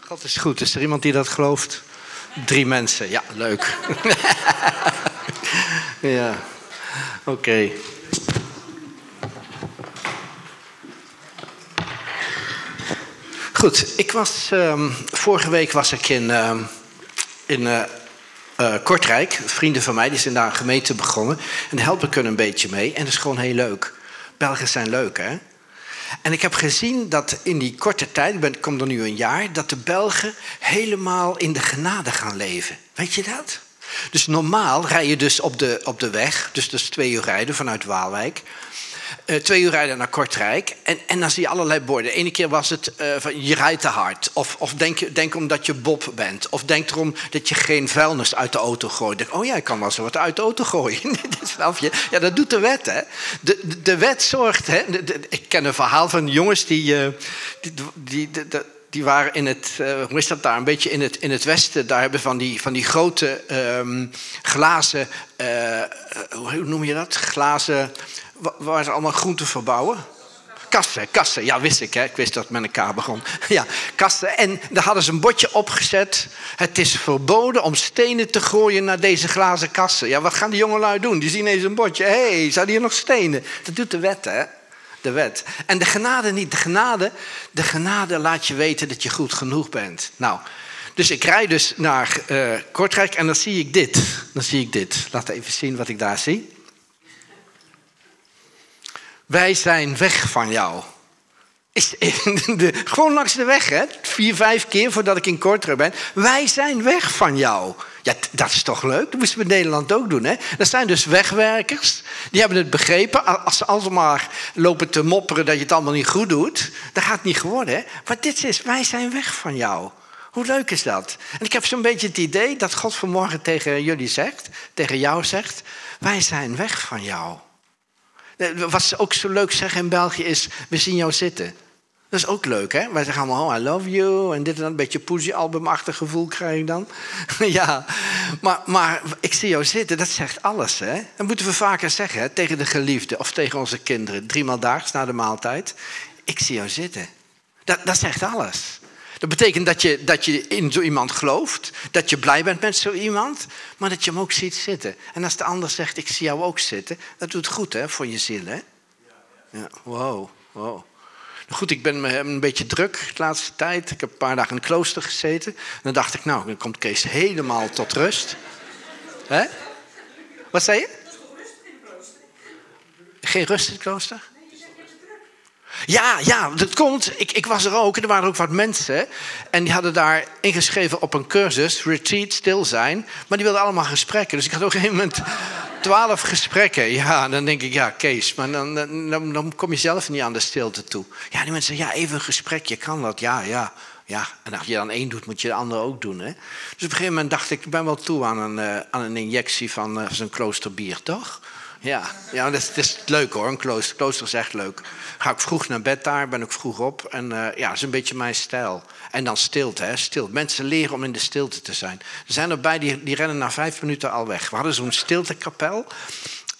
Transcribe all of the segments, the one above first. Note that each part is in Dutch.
God is goed. Is er iemand die dat gelooft? Drie mensen. Ja, leuk. ja, oké. Goed, ik was, ehm, vorige week was ik in, ehm, in eh, eh, Kortrijk. Vrienden van mij die zijn daar een gemeente begonnen. En helpen kunnen een beetje mee. En dat is gewoon heel leuk. Belgen zijn leuk, hè? En ik heb gezien dat in die korte tijd, ik ben, kom er nu een jaar, dat de Belgen helemaal in de genade gaan leven. Weet je dat? Dus normaal rij je dus op de, op de weg, dus dat is twee uur rijden vanuit Waalwijk. Uh, twee uur rijden naar Kortrijk. En, en dan zie je allerlei borden. Ene keer was het uh, van je rijdt te hard. Of, of denk, denk omdat je Bob bent. Of denk erom dat je geen vuilnis uit de auto gooit. Oh ja, ik kan wel zo wat uit de auto gooien. Ja, dat doet de wet, hè. De, de, wet zorgt, hè. Ik ken een verhaal van jongens die... Uh, die, die, die waren in het, uh, hoe is dat daar, een beetje in het, in het westen. Daar hebben van die, van die grote um, glazen, hoe noem je dat? Glazen waar ze allemaal groenten verbouwen. Kassen, kassen, ja wist ik, hè? ik wist dat het met een begon. Ja, kassen. En daar hadden ze een bordje opgezet. Het is verboden om stenen te gooien naar deze glazen kassen. Ja, wat gaan die jongelui doen? Die zien eens een bordje. Hé, hey, zijn hier nog stenen? Dat doet de wet, hè? De wet. En de genade niet. De genade, de genade laat je weten dat je goed genoeg bent. Nou, dus ik rijd dus naar uh, Kortrijk en dan zie ik dit. Dan zie ik dit. Laat even zien wat ik daar zie. Wij zijn weg van jou. Is, de, gewoon langs de weg, hè? Vier, vijf keer voordat ik in Kortrijk ben. Wij zijn weg van jou. Ja, dat is toch leuk? Dat moesten we in Nederland ook doen, hè? Dat zijn dus wegwerkers. Die hebben het begrepen. Als ze allemaal lopen te mopperen dat je het allemaal niet goed doet, dan gaat niet geworden, hè? Maar dit is, wij zijn weg van jou. Hoe leuk is dat? En ik heb zo'n beetje het idee dat God vanmorgen tegen jullie zegt, tegen jou zegt, wij zijn weg van jou. Wat ze ook zo leuk zeggen in België is, we zien jou zitten. Dat is ook leuk, hè? Wij zeggen allemaal, oh, I love you. En dit en dat, een beetje poesie-albumachtig gevoel krijg ik dan. ja, maar, maar ik zie jou zitten, dat zegt alles, hè? Dat moeten we vaker zeggen, hè? tegen de geliefde of tegen onze kinderen. Driemaal daags na de maaltijd. Ik zie jou zitten. Dat, dat zegt alles. Dat betekent dat je, dat je in zo iemand gelooft, dat je blij bent met zo iemand, maar dat je hem ook ziet zitten. En als de ander zegt, ik zie jou ook zitten, dat doet goed hè, voor je ziel. Hè? Ja, wow, wow. Goed, ik ben een beetje druk de laatste tijd. Ik heb een paar dagen in het klooster gezeten. En dan dacht ik, nou, dan komt Kees helemaal tot rust. Hè? Wat zei je? Geen rust in het klooster? Ja, ja, dat komt. Ik, ik was er ook. Er waren ook wat mensen. En die hadden daar ingeschreven op een cursus, retreat, stil zijn. Maar die wilden allemaal gesprekken. Dus ik had op een gegeven moment twaalf gesprekken. Ja, dan denk ik, ja, Kees, maar dan, dan, dan kom je zelf niet aan de stilte toe. Ja, die mensen zeggen, ja, even een gesprekje, kan dat? Ja, ja. Ja, en als je dan één doet, moet je de andere ook doen. Hè? Dus op een gegeven moment dacht ik, ik ben wel toe aan een, uh, aan een injectie van uh, zo'n kloosterbier, toch? Ja, ja dat, is, dat is leuk hoor, een klooster. klooster is echt leuk. Ga ik vroeg naar bed daar, ben ik vroeg op. En uh, ja, dat is een beetje mijn stijl. En dan stilte, hè, stil. Mensen leren om in de stilte te zijn. Er zijn erbij die, die rennen na vijf minuten al weg. We hadden zo'n stiltekapel.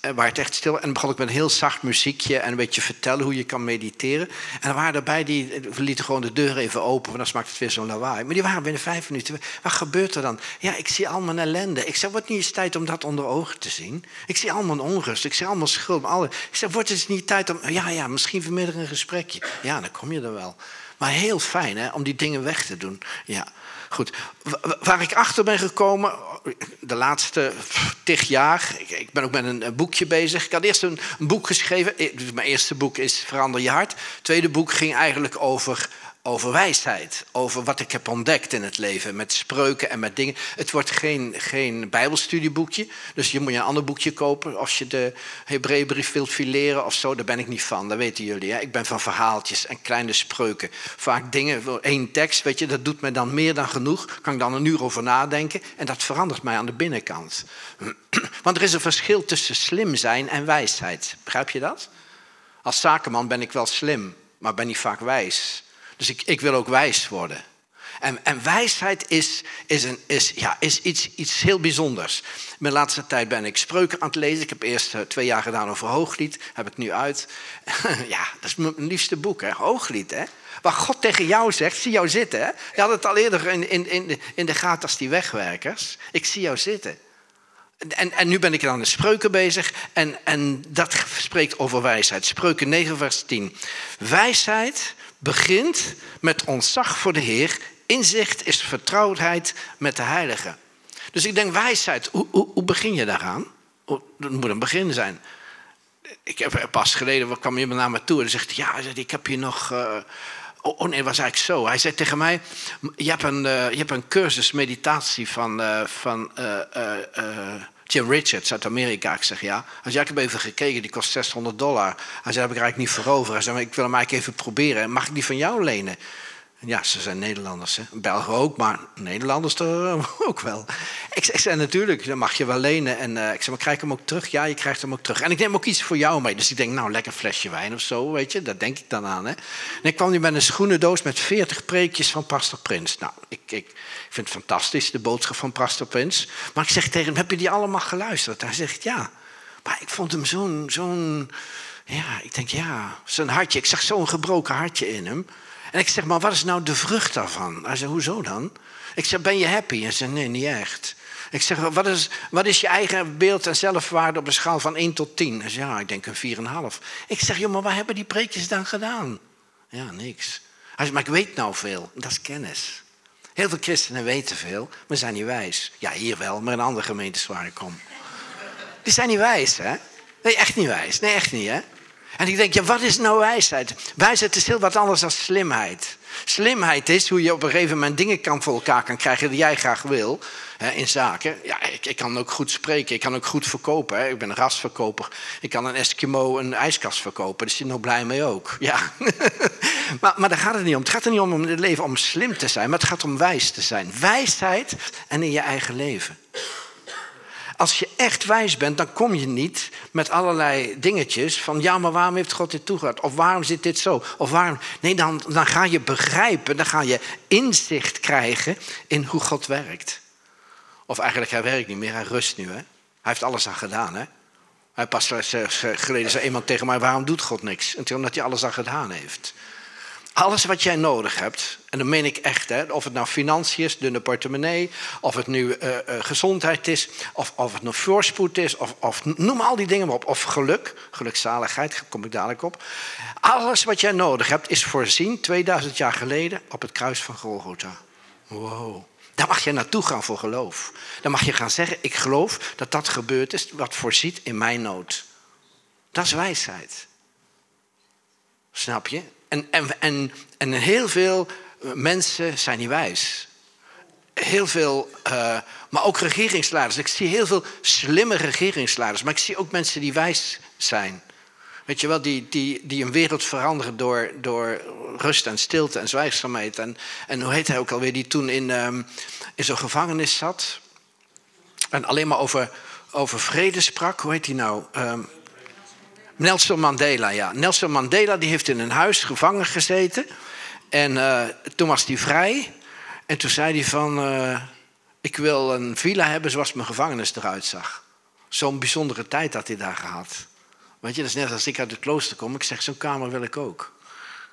Eh, waar het echt stil En begon ik met een heel zacht muziekje en een beetje vertellen hoe je kan mediteren. En er waren erbij die we lieten gewoon de deur even open, want dan smaakt het weer zo'n lawaai. Maar die waren binnen vijf minuten. Wat gebeurt er dan? Ja, ik zie allemaal ellende. Ik zeg, wordt niet eens tijd om dat onder ogen te zien? Ik zie allemaal onrust, ik zie allemaal schuld. Alle... Ik zeg, wordt het niet tijd om. Ja, ja, misschien vanmiddag een gesprekje. Ja, dan kom je er wel. Maar heel fijn hè, om die dingen weg te doen. Ja. Goed, waar ik achter ben gekomen, de laatste tig jaar, ik ben ook met een boekje bezig. Ik had eerst een boek geschreven, dus mijn eerste boek is Verander je hart. Het tweede boek ging eigenlijk over over wijsheid, over wat ik heb ontdekt in het leven, met spreuken en met dingen. Het wordt geen, geen bijbelstudieboekje, dus je moet je een ander boekje kopen als je de Hebreeënbrief wilt fileren of zo. Daar ben ik niet van, dat weten jullie. Hè? Ik ben van verhaaltjes en kleine spreuken. Vaak dingen, één tekst, weet je, dat doet me dan meer dan genoeg. Kan dan een uur over nadenken en dat verandert mij aan de binnenkant. Want er is een verschil tussen slim zijn en wijsheid. Begrijp je dat? Als zakenman ben ik wel slim, maar ben niet vaak wijs. Dus ik, ik wil ook wijs worden. En, en wijsheid is, is, een, is, ja, is iets, iets heel bijzonders. De laatste tijd ben ik spreuken aan het lezen. Ik heb eerst uh, twee jaar gedaan over hooglied. Heb ik nu uit. ja, dat is mijn liefste boek, hè? hooglied. Hè? Waar God tegen jou zegt, zie jou zitten. Je had het al eerder in, in, in, in de gaten als die wegwerkers. Ik zie jou zitten. En, en nu ben ik aan de spreuken bezig en, en dat spreekt over wijsheid. Spreuken 9 vers 10. Wijsheid begint met ontzag voor de Heer. Inzicht is vertrouwdheid met de Heilige. Dus ik denk wijsheid, hoe, hoe, begin je daaraan? Dat moet een begin zijn. Ik heb pas geleden kwam iemand naar me toe en zegt: Ja, ik heb hier nog. Uh, oh, nee, was eigenlijk zo. Hij zei tegen mij: Je hebt een, uh, je hebt een cursus meditatie van, uh, van Jim Richards uit Amerika. Ik zeg ja. Hij zei: Ik heb even gekeken, die kost 600 dollar. Hij zei: heb ik eigenlijk niet voor over. Hij zei: Ik wil hem eigenlijk even proberen. Mag ik die van jou lenen? Ja, ze zijn Nederlanders. Hè? Belgen ook, maar Nederlanders er ook wel. Ik, ik zei natuurlijk, dan mag je wel lenen. En uh, ik zei, maar krijg ik hem ook terug? Ja, je krijgt hem ook terug. En ik neem ook iets voor jou mee. Dus ik denk, nou, lekker flesje wijn of zo, weet je. Dat denk ik dan aan. Hè? En ik kwam nu met een schoenendoos met 40 preekjes van Pastor Prins. Nou, ik, ik vind het fantastisch, de boodschap van Pastor Prins. Maar ik zeg tegen hem, heb je die allemaal geluisterd? Hij zegt, ja. Maar ik vond hem zo'n, zo'n, ja, ik denk, ja, zo'n hartje. Ik zag zo'n gebroken hartje in hem. En ik zeg, maar wat is nou de vrucht daarvan? Hij zei, hoezo dan? Ik zeg, ben je happy? Hij zei, nee, niet echt. Ik zeg, wat is, wat is je eigen beeld en zelfwaarde op een schaal van 1 tot 10? Hij zei, ja, ik denk een 4,5. Ik zeg, joh, maar waar hebben die preekjes dan gedaan? Ja, niks. Hij zei, maar ik weet nou veel. Dat is kennis. Heel veel christenen weten veel, maar zijn niet wijs. Ja, hier wel, maar in andere gemeentes waar ik kom. Die zijn niet wijs, hè? Nee, echt niet wijs. Nee, echt niet, hè? En ik denk, ja, wat is nou wijsheid? Wijsheid is heel wat anders dan slimheid. Slimheid is hoe je op een gegeven moment dingen kan voor elkaar kan krijgen die jij graag wil hè, in zaken. Ja, ik, ik, kan ook goed spreken, ik kan ook goed verkopen. Hè. Ik ben een rasverkoper. Ik kan een Eskimo een ijskast verkopen. Daar zit nog blij mee ook. Ja. maar, maar daar gaat het niet om. Het gaat er niet om om het leven om slim te zijn, maar het gaat om wijs te zijn. Wijsheid en in je eigen leven. Als je echt wijs bent, dan kom je niet met allerlei dingetjes van ja, maar waarom heeft God dit toegelaten? Of waarom zit dit zo? Of waarom? Nee, dan, dan ga je begrijpen, dan ga je inzicht krijgen in hoe God werkt. Of eigenlijk, hij werkt niet meer, hij rust nu. Hè? Hij heeft alles aan gedaan. Hè? Hij pas geleden zei iemand tegen mij, waarom doet God niks? En omdat hij alles aan gedaan heeft. Alles wat jij nodig hebt, en dat meen ik echt, hè, of het nou financiën is, dunne portemonnee, of het nu uh, uh, gezondheid is, of, of het nog voorspoed is, of, of noem al die dingen maar op, of geluk, gelukzaligheid, kom ik dadelijk op. Alles wat jij nodig hebt is voorzien 2000 jaar geleden op het kruis van Golgotha. Wow. Daar mag je naartoe gaan voor geloof. Dan mag je gaan zeggen, ik geloof dat dat gebeurd is wat voorziet in mijn nood. Dat is wijsheid. Snap je? En, en, en, en heel veel mensen zijn niet wijs. Heel veel, uh, maar ook regeringsleiders. Ik zie heel veel slimme regeringsleiders, maar ik zie ook mensen die wijs zijn. Weet je wel, die, die, die een wereld veranderen door, door rust en stilte en zwijgzaamheid. En, en hoe heet hij ook alweer, die toen in, um, in zo'n gevangenis zat. En alleen maar over, over vrede sprak. Hoe heet hij nou? Um, Nelson Mandela, ja. Nelson Mandela die heeft in een huis gevangen gezeten. En uh, toen was hij vrij. En toen zei hij van... Uh, ik wil een villa hebben zoals mijn gevangenis eruit zag. Zo'n bijzondere tijd had hij daar gehad. Weet je, dat is net als ik uit het klooster kom. Ik zeg, zo'n kamer wil ik ook.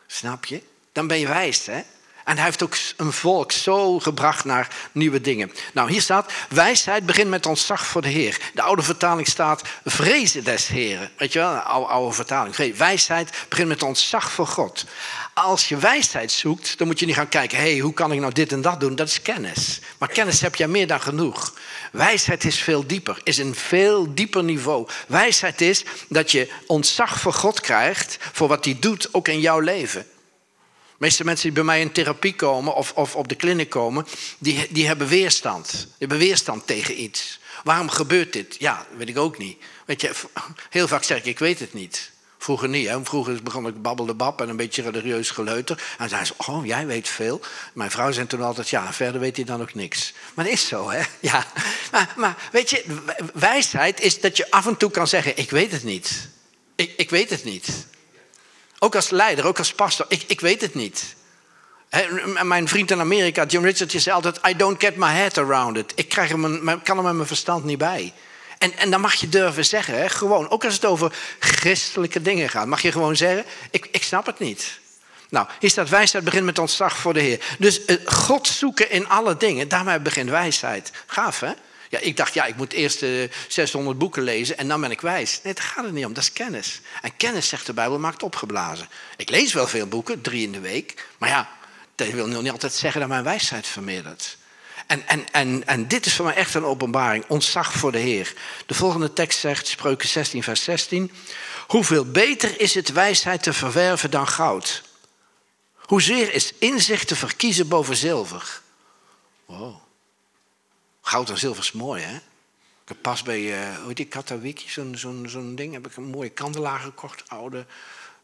Snap je? Dan ben je wijs, hè? En hij heeft ook een volk zo gebracht naar nieuwe dingen. Nou, hier staat, wijsheid begint met ontzag voor de Heer. De oude vertaling staat, vrezen des Heren. Weet je wel, oude, oude vertaling. Wijsheid begint met ontzag voor God. Als je wijsheid zoekt, dan moet je niet gaan kijken... hey, hoe kan ik nou dit en dat doen? Dat is kennis. Maar kennis heb je meer dan genoeg. Wijsheid is veel dieper, is een veel dieper niveau. Wijsheid is dat je ontzag voor God krijgt... voor wat hij doet, ook in jouw leven. Meeste mensen die bij mij in therapie komen of, of op de kliniek komen, die, die hebben weerstand. Die hebben weerstand tegen iets. Waarom gebeurt dit? Ja, weet ik ook niet. Weet je, heel vaak zeg ik, ik weet het niet. Vroeger niet. Vroeger begon ik babbelde bab en een beetje religieus geleuter. En zei ze, oh, jij weet veel. Mijn vrouw zei toen altijd, ja, verder weet hij dan ook niks. Maar dat is zo, hè? Ja. Maar, maar weet je, wijsheid is dat je af en toe kan zeggen, ik weet het niet. Ik, ik weet het niet. Ook als leider, ook als pastor. Ik, ik weet het niet. mijn vriend in Amerika, Jim Richards, zei altijd: I don't get my head around it. Ik krijg hem, kan er met mijn verstand niet bij. En, en dan mag je durven zeggen, gewoon, ook als het over christelijke dingen gaat, mag je gewoon zeggen: ik, ik snap het niet. Nou, hier staat wijsheid begint met ontzag voor de Heer. Dus eh, God zoeken in alle dingen, daarmee begint wijsheid. Gaaf, hè? Ja, ik dacht, ja, ik moet eerst uh, 600 boeken lezen en dan ben ik wijs. Nee, daar gaat het niet om, dat is kennis. En kennis, zegt de Bijbel, maakt opgeblazen. Ik lees wel veel boeken, drie in de week. Maar ja, dat wil niet altijd zeggen dat mijn wijsheid vermeerdert. En, en, en, en dit is voor mij echt een openbaring, ontzag voor de Heer. De volgende tekst zegt, Spreuken 16, vers 16... Hoeveel beter is het wijsheid te verwerven dan goud? Hoezeer is inzicht te verkiezen boven zilver? Wow. Goud en zilver is mooi, hè? Ik heb pas bij, uh, hoe heet die, Katawiki, zo'n zo'n ding, heb ik een mooie kandelaar gekocht, oude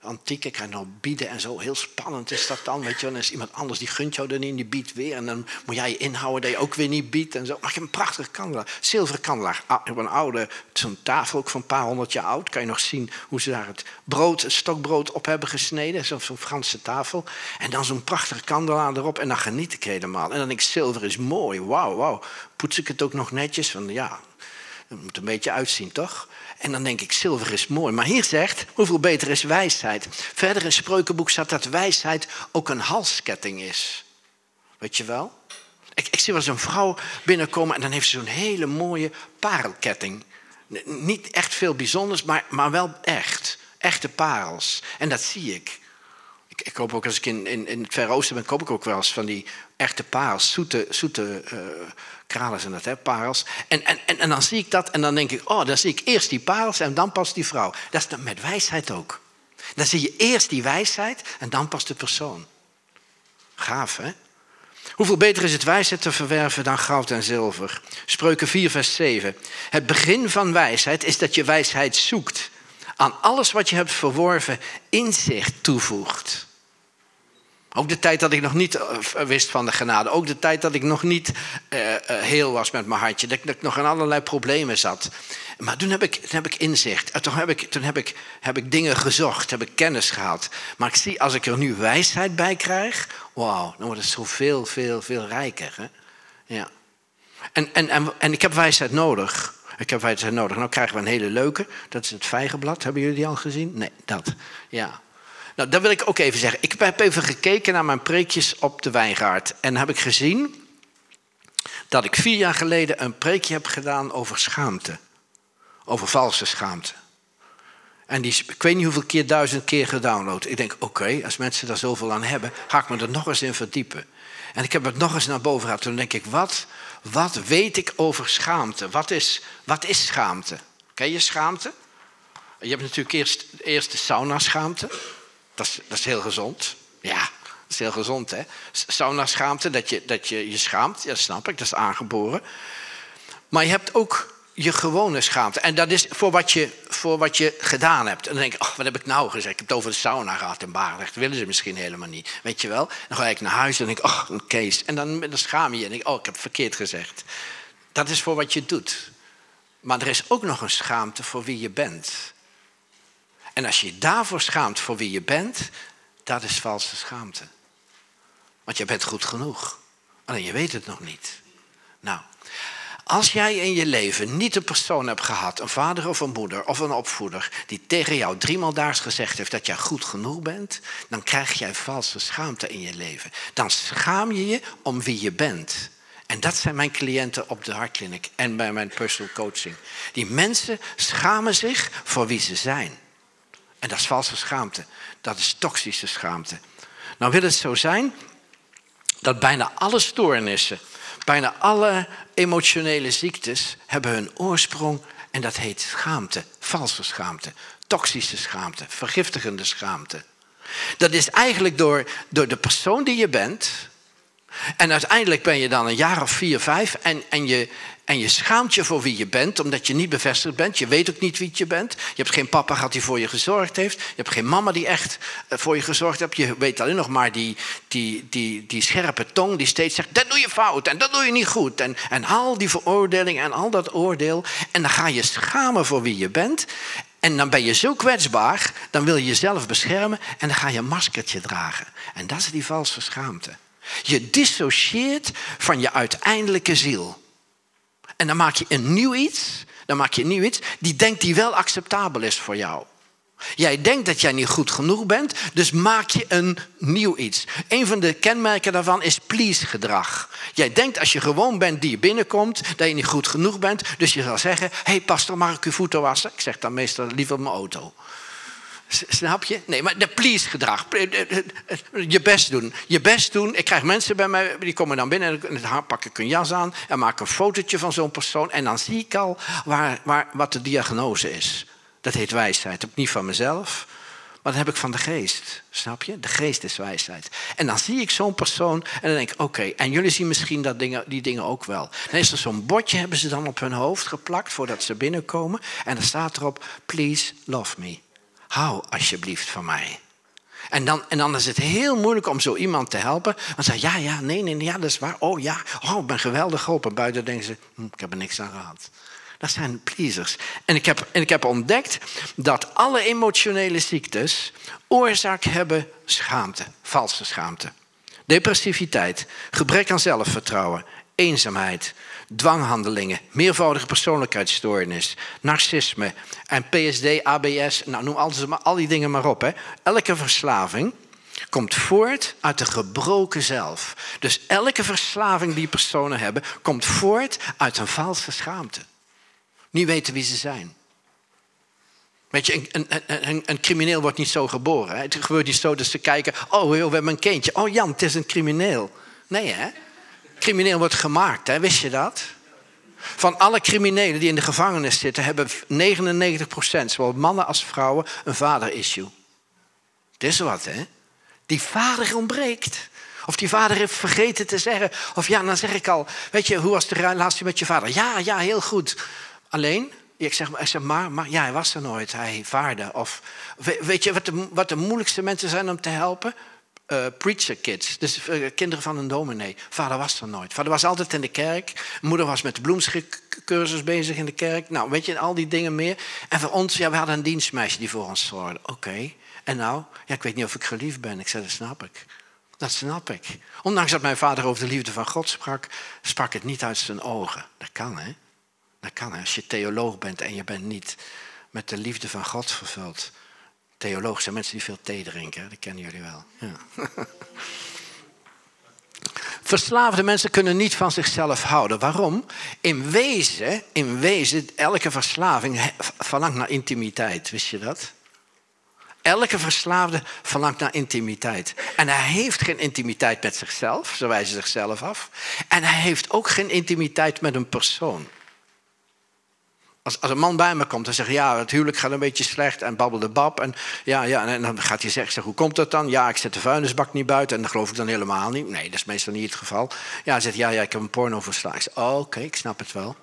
antiek. Ik ga nou bieden en zo. Heel spannend is dat dan. Weet je, dan is iemand anders die gunt jou dan in, die biedt weer. En dan moet jij je inhouden dat je ook weer niet biedt. En zo. Maar ik heb een prachtige kandelaar. Zilveren kandelaar. Ah, ik heb een oude, zo'n tafel ook van een paar honderd jaar oud. Kan je nog zien hoe ze daar het brood, stokbrood op hebben gesneden. Zo'n Franse tafel. En dan zo'n prachtige kandelaar erop. En dan geniet ik helemaal. En dan denk ik, zilver is mooi. Wauw, wauw. Poets ik het ook nog netjes? Van ja, het moet een beetje uitzien, toch? En dan denk ik, zilver is mooi. Maar hier zegt, hoeveel beter is wijsheid? Verder in Spreukenboek staat dat wijsheid ook een halsketting is. Weet je wel? Ik, ik zie wel eens een vrouw binnenkomen en dan heeft ze zo'n hele mooie parelketting. Niet echt veel bijzonders, maar, maar wel echt. Echte parels. En dat zie ik. Ik, ik ook als ik in, in, het Verre Oosten ben, koop ik ook wel eens van die echte parels. Zoete, zoete uh, kralen zijn dat, hè, parels. En, en, en, en, dan zie ik dat en dan denk ik, oh, dan zie ik eerst die parels en dan pas die vrouw. Dat is met wijsheid ook. Dan zie je eerst die wijsheid en dan pas de persoon. Gaaf, hè? Hoeveel beter is het wijsheid te verwerven dan goud en zilver? Spreuken 4, vers 7. Het begin van wijsheid is dat je wijsheid zoekt. Aan alles wat je hebt verworven inzicht toevoegt. Ook de tijd dat ik nog niet eh, wist van de genade. Ook de tijd dat ik nog niet uh, heel was met mijn hartje. Dat, ik nog in allerlei problemen zat. Maar toen heb ik, toen heb ik inzicht. Toen, heb ik, toen heb, ik, heb ik dingen gezocht. Heb ik kennis gehad. Maar ik zie, als ik er nu wijsheid bij krijg. Wauw, dan wordt het zo veel, veel, veel rijker. Hè? Ja. En, en, en, en ik heb wijsheid nodig. Ik heb wijsheid nodig. Nou krijgen we een hele leuke. Dat is het vijgenblad. Hebben jullie die al gezien? Nee, dat. Ja. Nou, dat wil ik ook even zeggen. Ik heb even gekeken naar mijn preekjes op de wijngaard. En heb ik gezien dat ik vier jaar geleden een preekje heb gedaan over schaamte. Over valse schaamte. En die is, ik weet niet hoeveel keer, duizend keer gedownload. Ik denk, oké, als mensen daar zoveel aan hebben, ga ik me er nog eens in verdiepen. En ik heb het nog eens naar boven gehad. Toen denk ik, wat, wat weet ik over schaamte? Wat is, wat is schaamte? Ken je schaamte? Je hebt natuurlijk eerst, eerst de sauna-schaamte. Dat is, dat is heel gezond. Ja, dat is heel gezond, hè? Sauna-schaamte, dat je, dat je je schaamt, ja, dat snap ik, dat is aangeboren. Maar je hebt ook je gewone schaamte. En dat is voor wat je, voor wat je gedaan hebt. En dan denk ik, oh, wat heb ik nou gezegd? Ik heb het over de sauna gehad in Baardrecht. Dat willen ze misschien helemaal niet. Weet je wel? Dan ga ik naar huis en denk ik, oh, een Kees. En dan, dan schaam je en denk ik, oh, ik heb het verkeerd gezegd. Dat is voor wat je doet. Maar er is ook nog een schaamte voor wie je bent. En als je daarvoor schaamt voor wie je bent, dat is valse schaamte. Want je bent goed genoeg. Alleen je weet het nog niet. Nou, als jij in je leven niet een persoon hebt gehad, een vader of een moeder of een opvoeder, die tegen jou driemaal daags gezegd heeft dat jij goed genoeg bent, dan krijg jij valse schaamte in je leven. Dan schaam je je om wie je bent. En dat zijn mijn cliënten op de Hartkliniek en bij mijn personal coaching. Die mensen schamen zich voor wie ze zijn. En dat is valse schaamte. Dat is toxische schaamte. Nou wil het zo zijn dat bijna alle stoornissen, bijna alle emotionele ziektes hebben hun oorsprong en dat heet schaamte, valse schaamte, toxische schaamte, vergiftigende schaamte. Dat is eigenlijk door, door de persoon die je bent. En uiteindelijk ben je dan een jaar of vier, vijf en, en je, en je schaamt je voor wie je bent, omdat je niet bevestigd bent. Je weet ook niet wie je bent. Je hebt geen papa gehad die voor je gezorgd heeft. Je hebt geen mama die echt eh, voor je gezorgd heeft. Je weet alleen nog maar die, die, die, die scherpe tong die steeds zegt: dat doe je fout en dat doe je niet goed. En, en al die veroordeling en al dat oordeel. En dan ga je schamen voor wie je bent. En dan ben je zo kwetsbaar, dan wil je jezelf beschermen en dan ga je een maskertje dragen. En dat is die valse schaamte. Je dissocieert van je uiteindelijke ziel. En dan maak je een nieuw iets. Dan maak je een nieuw iets die denkt die wel acceptabel is voor jou. Jij denkt dat jij niet goed genoeg bent, dus maak je een nieuw iets. Een van de kenmerken daarvan is please-gedrag. Jij denkt als je gewoon bent die je binnenkomt, dat je niet goed genoeg bent. Dus je zal zeggen, hey pastor, mag ik uw voeten wassen? Ik zeg dan meestal liever mijn auto. Snap je? Nee, maar de please-gedrag. Je best doen. Je best doen. Ik krijg mensen bij mij, die komen dan binnen en dan pak ik een jas aan en maak een fotootje van zo'n persoon. En dan zie ik al waar, waar, wat de diagnose is. Dat heet wijsheid. Ik niet van mezelf, maar dat heb ik van de geest. Snap je? De geest is wijsheid. En dan zie ik zo'n persoon en dan denk ik, oké, en jullie zien misschien dat dingen, die dingen ook wel. Dan is er zo'n bordje, hebben ze dan op hun hoofd geplakt voordat ze binnenkomen. En dan staat erop, please love me. Hou alsjeblieft van mij. En dan, en dan is het heel moeilijk om zo iemand te helpen. Want ze ja, ja, nee, nee, ja, dat is waar. Oh ja, oh, ik ben geweldig geholpen. Buiten denken ze, hm, ik heb er niks aan gehad. Dat zijn pleasers. En ik, heb, en ik heb ontdekt dat alle emotionele ziektes oorzaak hebben schaamte, valse schaamte. Depressiviteit, gebrek aan zelfvertrouwen, eenzaamheid, dwanghandelingen, meervoudige persoonlijkheidsstoornis, narcisme en PSD, ABS, nou noem al die dingen maar op. Hè. Elke verslaving komt voort uit de gebroken zelf. Dus elke verslaving die personen hebben, komt voort uit een valse schaamte. Niet weten wie ze zijn. Weet je, een, een, een, een crimineel wordt niet zo geboren. Hè? Het gebeurt niet zo dat ze kijken, oh, we hebben een kindje. Oh Jan, het is een crimineel. Nee hè. Crimineel wordt gemaakt, hè? wist je dat? Van alle criminelen die in de gevangenis zitten, hebben 99%, zowel mannen als vrouwen, een vader-issue. Het is wat, hè? Die vader ontbreekt. Of die vader heeft vergeten te zeggen. Of ja, dan zeg ik al, weet je, hoe was de relatie met je vader? Ja, ja, heel goed. Alleen, ik zeg, ik zeg maar, maar, ja, hij was er nooit. Hij vaarde. Of, weet je wat de, wat de moeilijkste mensen zijn om te helpen? Uh, preacher kids, dus uh, kinderen van een dominee. Vader was er nooit. Vader was altijd in de kerk. Moeder was met bloemschikcursus bezig in de kerk. Nou, weet je, al die dingen meer. En voor ons, ja, we hadden een dienstmeisje die voor ons zorgde. Oké. En nou, ja, ik weet niet of ik geliefd ben. Ik zei, dat snap ik. Dat snap ik. Ondanks dat mijn vader over de liefde van God sprak, sprak het niet uit zijn ogen. Dat kan, hè? Dat kan als je theoloog bent en je bent niet met de liefde van God vervuld. Theologen zijn mensen die veel thee drinken, dat kennen jullie wel. Ja. Verslaafde mensen kunnen niet van zichzelf houden. Waarom? In wezen, in wezen, elke verslaving verlangt naar intimiteit. Wist je dat? Elke verslaafde verlangt naar intimiteit. En hij heeft geen intimiteit met zichzelf, zo wijzen zichzelf af. En hij heeft ook geen intimiteit met een persoon. Als, een man bij me komt en zegt, ja, het huwelijk gaat een beetje slecht en babbelde bab. En, ja, ja, en dan gaat hij zeggen, zeg, hoe komt dat dan? Ja, ik zet de vuilnisbak niet buiten en dat geloof ik dan helemaal niet. Nee, dat is meestal niet het geval. Ja, hij zegt, ja, ja ik heb een porno verslagen. Oké, ik snap het wel.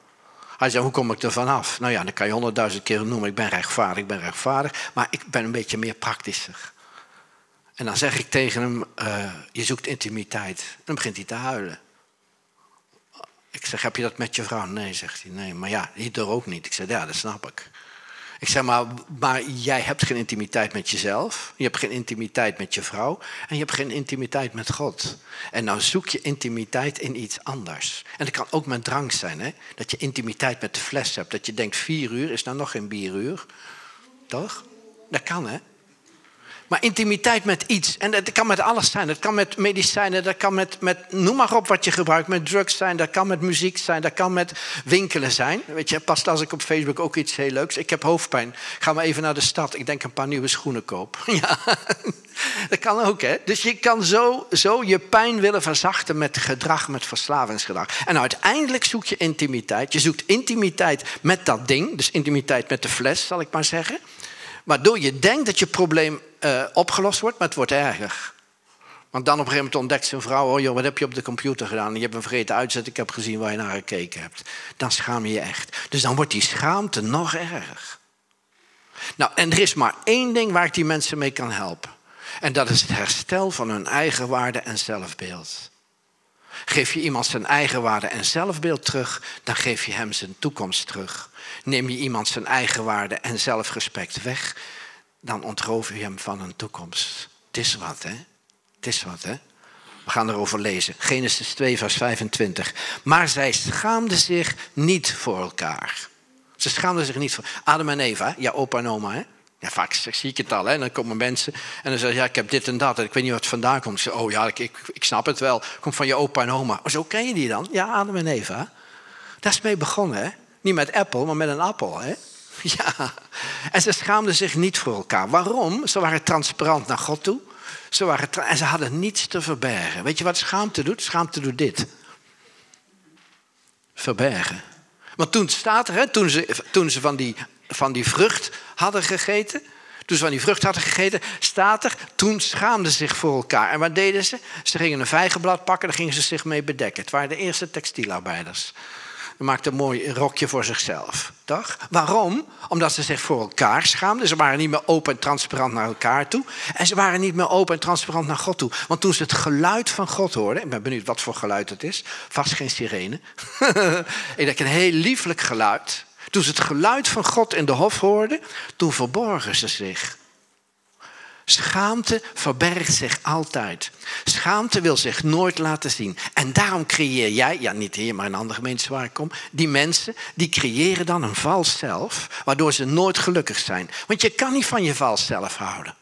Hij zegt, hoe kom ik er vanaf? Nou ja, dan kan je honderdduizend keer noemen, ik ben rechtvaardig, ik ben rechtvaardig. Maar ik ben een beetje meer praktischer. En dan zeg ik tegen hem, uh, je zoekt intimiteit. En dan begint hij te huilen. Ik zeg, heb je dat met je vrouw? Nee, zegt hij. Nee, maar ja, er ook niet. Ik zeg, ja, dat snap ik. Ik zeg, maar, maar jij hebt geen intimiteit met jezelf. Je hebt geen intimiteit met je vrouw. En je hebt geen intimiteit met God. En nou zoek je intimiteit in iets anders. En dat kan ook met drank zijn. Hè? Dat je intimiteit met de fles hebt. Dat je denkt, vier uur is nou nog geen bieruur. Toch? Dat kan, hè? Maar intimiteit met iets. En dat kan met alles zijn. Dat kan met medicijnen, dat kan met, met noem maar op wat je gebruikt. Met drugs zijn, dat kan met muziek zijn, dat kan met winkelen zijn. Weet je, pas als ik op Facebook ook iets heel leuks. Ik heb hoofdpijn. Ga maar even naar de stad. Ik denk een paar nieuwe schoenen koop. Ja, dat kan ook, hè. Dus je kan zo, zo je pijn willen verzachten met gedrag, met verslavingsgedrag. En uiteindelijk zoek je intimiteit. Je zoekt intimiteit met dat ding. Dus intimiteit met de fles, zal ik maar zeggen. Waardoor je denkt dat je probleem uh, opgelost wordt, maar het wordt erger. Want dan op een gegeven moment ontdekt zijn vrouw: oh joh, wat heb je op de computer gedaan? Je hebt een vergeten uitzet, ik heb gezien waar je naar gekeken hebt. Dan schaam je je echt. Dus dan wordt die schaamte nog erger. Nou, en er is maar één ding waar ik die mensen mee kan helpen. En dat is het herstel van hun eigen waarde en zelfbeeld. Geef je iemand zijn eigen waarde en zelfbeeld terug, dan geef je hem zijn toekomst terug. Neem je iemand zijn eigen waarde en zelfrespect weg, dan ontroof je hem van een toekomst. Het is wat, hè? Het is wat, hè? We gaan erover lezen. Genesis 2, vers 25. Maar zij schaamden zich niet voor elkaar. Ze schaamden zich niet voor. Adam en Eva, ja, opa en oma, hè? Ja, vaak zie ik het al. Hè? Dan komen mensen en dan zeggen ja, ik heb dit en dat. En ik weet niet wat vandaan komt. Zeg, oh ja, ik, ik, ik snap het wel. Komt van je opa en oma. Oh, zo ken je die dan? Ja, Adam en Eva. Daar is mee begonnen, hè? Niet met Apple, maar met een appel, hè? Ja. En ze schaamden zich niet voor elkaar. Waarom? Ze waren transparant naar God toe. Ze waren en ze hadden niets te verbergen. Weet je wat schaamte doet? Schaamte doet dit. Verbergen. Want toen staat er, hè, toen ze, toen ze van, die, van die vrucht hadden gegeten, toen ze van die vrucht hadden gegeten, staat er, toen schaamden ze zich voor elkaar. En wat deden ze? Ze gingen een vijgenblad pakken, daar gingen ze zich mee bedekken. Het waren de eerste textielarbeiders maakte een mooi rokje voor zichzelf. Toch? Waarom? Omdat ze zich voor elkaar schaamden. Ze waren niet meer open en transparant naar elkaar toe. En ze waren niet meer open en transparant naar God toe. Want toen ze het geluid van God hoorden. Ik ben benieuwd wat voor geluid het is. Vast geen sirene. ik denk een heel lieflijk geluid. Toen ze het geluid van God in de hof hoorden. Toen verborgen ze zich. Schaamte verbergt zich altijd. Schaamte wil zich nooit laten zien. En daarom creëer jij, ja niet hier, maar in andere gemeentes waar ik kom, die mensen, die creëren dan een vals zelf, waardoor ze nooit gelukkig zijn. Want je kan niet van je vals zelf houden.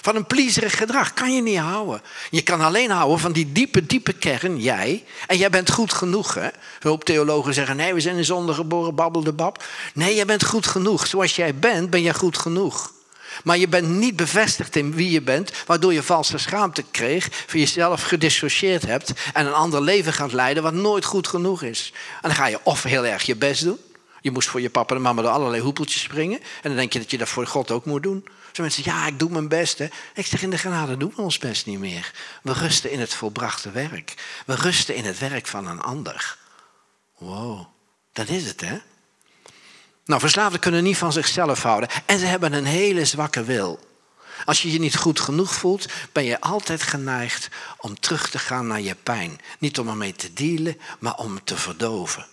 Van een plezierig gedrag kan je niet houden. Je kan alleen houden van die diepe, diepe kern, jij. En jij bent goed genoeg. Hè? Hulp theologen zeggen, nee, we zijn in zonde geboren, babbel bab. Nee, jij bent goed genoeg. Zoals jij bent, ben jij goed genoeg. Maar je bent niet bevestigd in wie je bent, waardoor je valse schaamte kreeg, voor jezelf gedissocieerd hebt en een ander leven gaat leiden wat nooit goed genoeg is. En dan ga je of heel erg je best doen. Je moest voor je papa en mama door allerlei hoepeltjes springen. En dan denk je dat je dat voor God ook moet doen. Zo mensen ja, ik doe mijn best. Hè. Ik zeg, in de genade doen we ons best niet meer. We rusten in het volbrachte werk. We rusten in het werk van een ander. Wow, dat is het, hè? Nou, verslaafden kunnen niet van zichzelf houden. En ze hebben een hele zwakke wil. Als je je niet goed genoeg voelt, ben je altijd geneigd om terug te gaan naar je pijn. Niet om ermee te dealen, maar om te verdoven.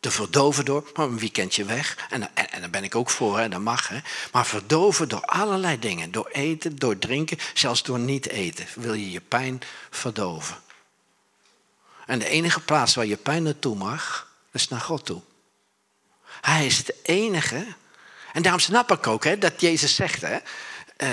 Te verdoven door een weekendje weg. En, en, en daar ben ik ook voor, hè, dat mag. Hè. Maar verdoven door allerlei dingen. Door eten, door drinken, zelfs door niet eten. Wil je je pijn verdoven. En de enige plaats waar je pijn naartoe mag, is naar God toe. Hij is de enige. En daarom snap ik ook hè, dat Jezus zegt. Hè, uh,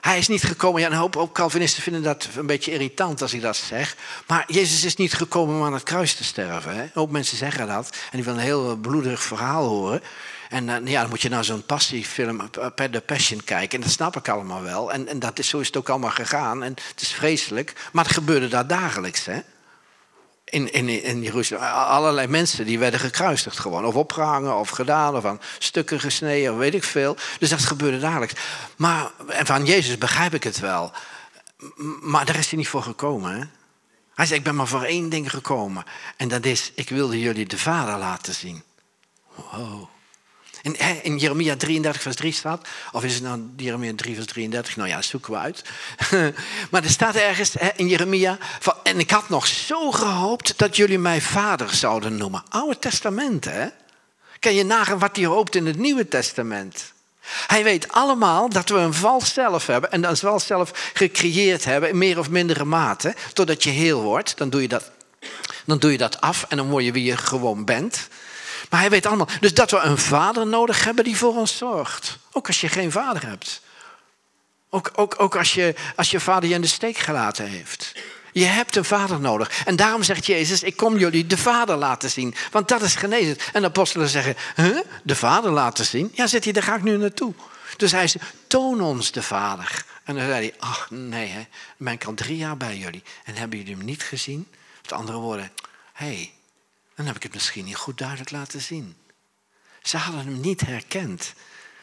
hij is niet gekomen. Ja, een hoop, hoop Calvinisten vinden dat een beetje irritant als ik dat zeg. Maar Jezus is niet gekomen om aan het kruis te sterven. Hè. Een hoop mensen zeggen dat. En die willen een heel bloederig verhaal horen. En uh, ja, dan moet je naar zo'n passiefilm, per The Passion, kijken. En dat snap ik allemaal wel. En, en dat is, zo is het ook allemaal gegaan. En het is vreselijk. Maar het gebeurde daar dagelijks. Hè in, in, in Jeruzalem. Allerlei mensen die werden gekruisigd gewoon. Of opgehangen of gedaan of aan stukken gesneden of weet ik veel. Dus dat gebeurde dagelijks. Maar en van Jezus begrijp ik het wel. Maar daar is hij niet voor gekomen. Hè? Hij zei, ik ben maar voor één ding gekomen. En dat is, ik wilde jullie de Vader laten zien. In, in Jeremia 33 vers 3 staat, of is het nou Jeremia 3 vers 33? Nou ja, zoeken we uit. maar er staat ergens in Jeremia, van, en ik had nog zo gehoopt dat jullie mij vader zouden noemen. Oude Testament, hè? Kan je nagaan wat hij hoopt in het Nieuwe Testament? Hij weet allemaal dat we een vals zelf hebben en dat vals zelf gecreëerd hebben in meer of mindere mate. Totdat je heel wordt, dan doe je dat, dan doe je dat af en dan word je wie je gewoon bent. Maar hij weet allemaal. Dus dat we een vader nodig hebben die voor ons zorgt. Ook als je geen vader hebt. Ook, ook, ook als, je, als je vader je in de steek gelaten heeft. Je hebt een vader nodig. En daarom zegt Jezus, ik kom jullie de vader laten zien. Want dat is genezen. En de apostelen zeggen, huh? de vader laten zien? Ja, zit hij, daar ga ik nu naartoe. Dus hij zei, toon ons de vader. En dan zei hij, ach nee, hè, ben ik al drie jaar bij jullie. En hebben jullie hem niet gezien? Met andere woorden, hé, hey, dan heb ik het misschien niet goed duidelijk laten zien. Ze hadden hem niet herkend.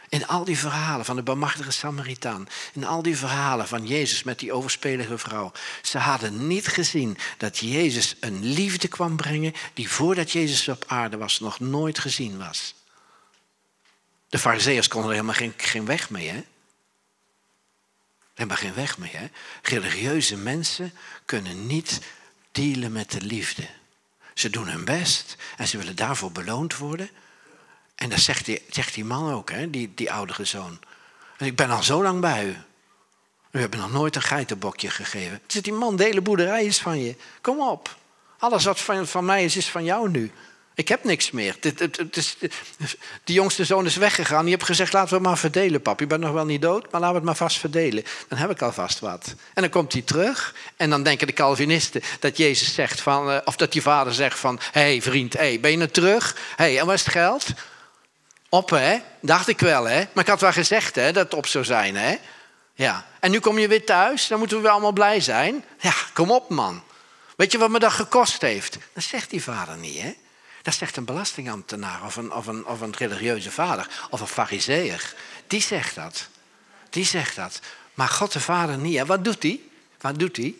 In al die verhalen van de bemachtige Samaritaan, in al die verhalen van Jezus met die overspelige vrouw, ze hadden niet gezien dat Jezus een liefde kwam brengen die voordat Jezus op aarde was nog nooit gezien was. De fariseeërs konden er helemaal geen, geen weg mee, hè? Helemaal geen weg mee, hè? Religieuze mensen kunnen niet dealen met de liefde. Ze doen hun best en ze willen daarvoor beloond worden. En dat zegt die, zegt die man ook, hè, die, die oudere zoon. Ik ben al zo lang bij u. U hebt nog nooit een geitenbokje gegeven. Zit die man, de hele boerderij is van je. Kom op. Alles wat van, van mij is, is van jou nu. Ik heb niks meer. Die jongste zoon is weggegaan. Je hebt gezegd, laten we maar verdelen, pap. Je bent nog wel niet dood, maar laten we het maar vast verdelen. Dan heb ik alvast wat. En dan komt hij terug. En dan denken de Calvinisten dat Jezus zegt van... Eh, of dat die vader zegt van... Hé hey, vriend, hey, ben je er terug? Hé, hey, en waar is het geld? Op, hè? Dacht ik wel, hè? Maar ik had wel gezegd, hè, dat het op zou zijn, hè? Ja. En nu kom je weer thuis. Dan moeten we wel allemaal blij zijn. Ja, kom op, man. Weet je wat me dat gekost heeft? Dat zegt die vader niet, hè? Dat zegt een belastingambtenaar of een, of een, of een religieuze vader of een fariseer. Die zegt dat. Die zegt dat. Maar God de Vader niet. Hè? Wat doet hij? Wat doet hij?